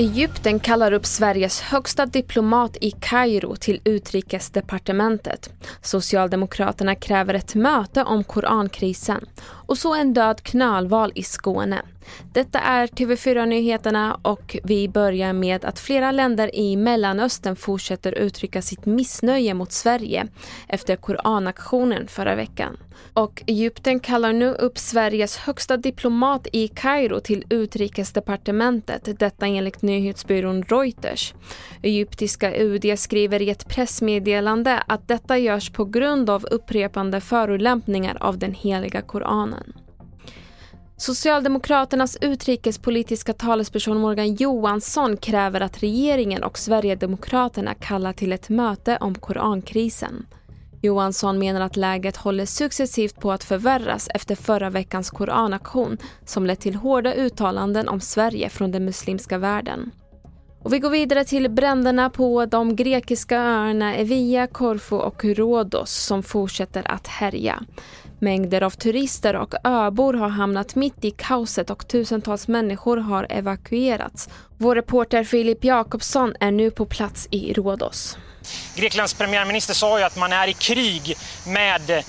Egypten kallar upp Sveriges högsta diplomat i Kairo till utrikesdepartementet. Socialdemokraterna kräver ett möte om korankrisen och så en död knölval i Skåne. Detta är TV4-nyheterna och vi börjar med att flera länder i Mellanöstern fortsätter uttrycka sitt missnöje mot Sverige efter koranaktionen förra veckan. Och Egypten kallar nu upp Sveriges högsta diplomat i Kairo till utrikesdepartementet, detta enligt nyhetsbyrån Reuters. Egyptiska UD skriver i ett pressmeddelande att detta görs på grund av upprepande förolämpningar av den heliga Koranen. Socialdemokraternas utrikespolitiska talesperson Morgan Johansson kräver att regeringen och Sverigedemokraterna kallar till ett möte om korankrisen. Johansson menar att läget håller successivt på att förvärras efter förra veckans koranaktion som lett till hårda uttalanden om Sverige från den muslimska världen. Och vi går vidare till bränderna på de grekiska öarna Evia, Korfu och Rhodos som fortsätter att härja. Mängder av turister och öbor har hamnat mitt i kaoset och tusentals människor har evakuerats. Vår reporter Filip Jakobsson är nu på plats i Rhodos. Greklands premiärminister sa ju att man är i krig med,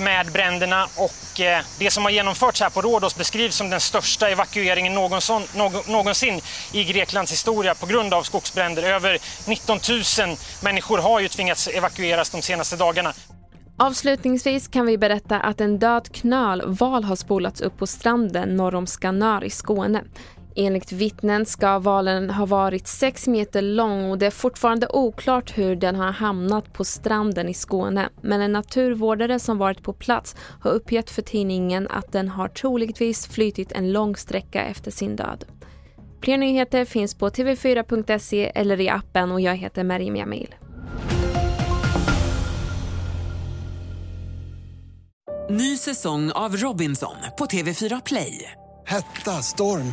med bränderna och eh, det som har genomförts här på Rhodos beskrivs som den största evakueringen någonsin, någonsin i Greklands historia på grund av skogsbränder. Över 19 000 människor har ju tvingats evakueras de senaste dagarna. Avslutningsvis kan vi berätta att en död knölval har spolats upp på stranden norr om Skanör i Skåne. Enligt vittnen ska valen ha varit sex meter lång och det är fortfarande oklart hur den har hamnat på stranden i Skåne. Men en naturvårdare som varit på plats har uppgett för tidningen att den har troligtvis flytit en lång sträcka efter sin död. Fler nyheter finns på tv4.se eller i appen och jag heter Marim Jamil. Ny säsong av Robinson på TV4 Play. Hetta, storm,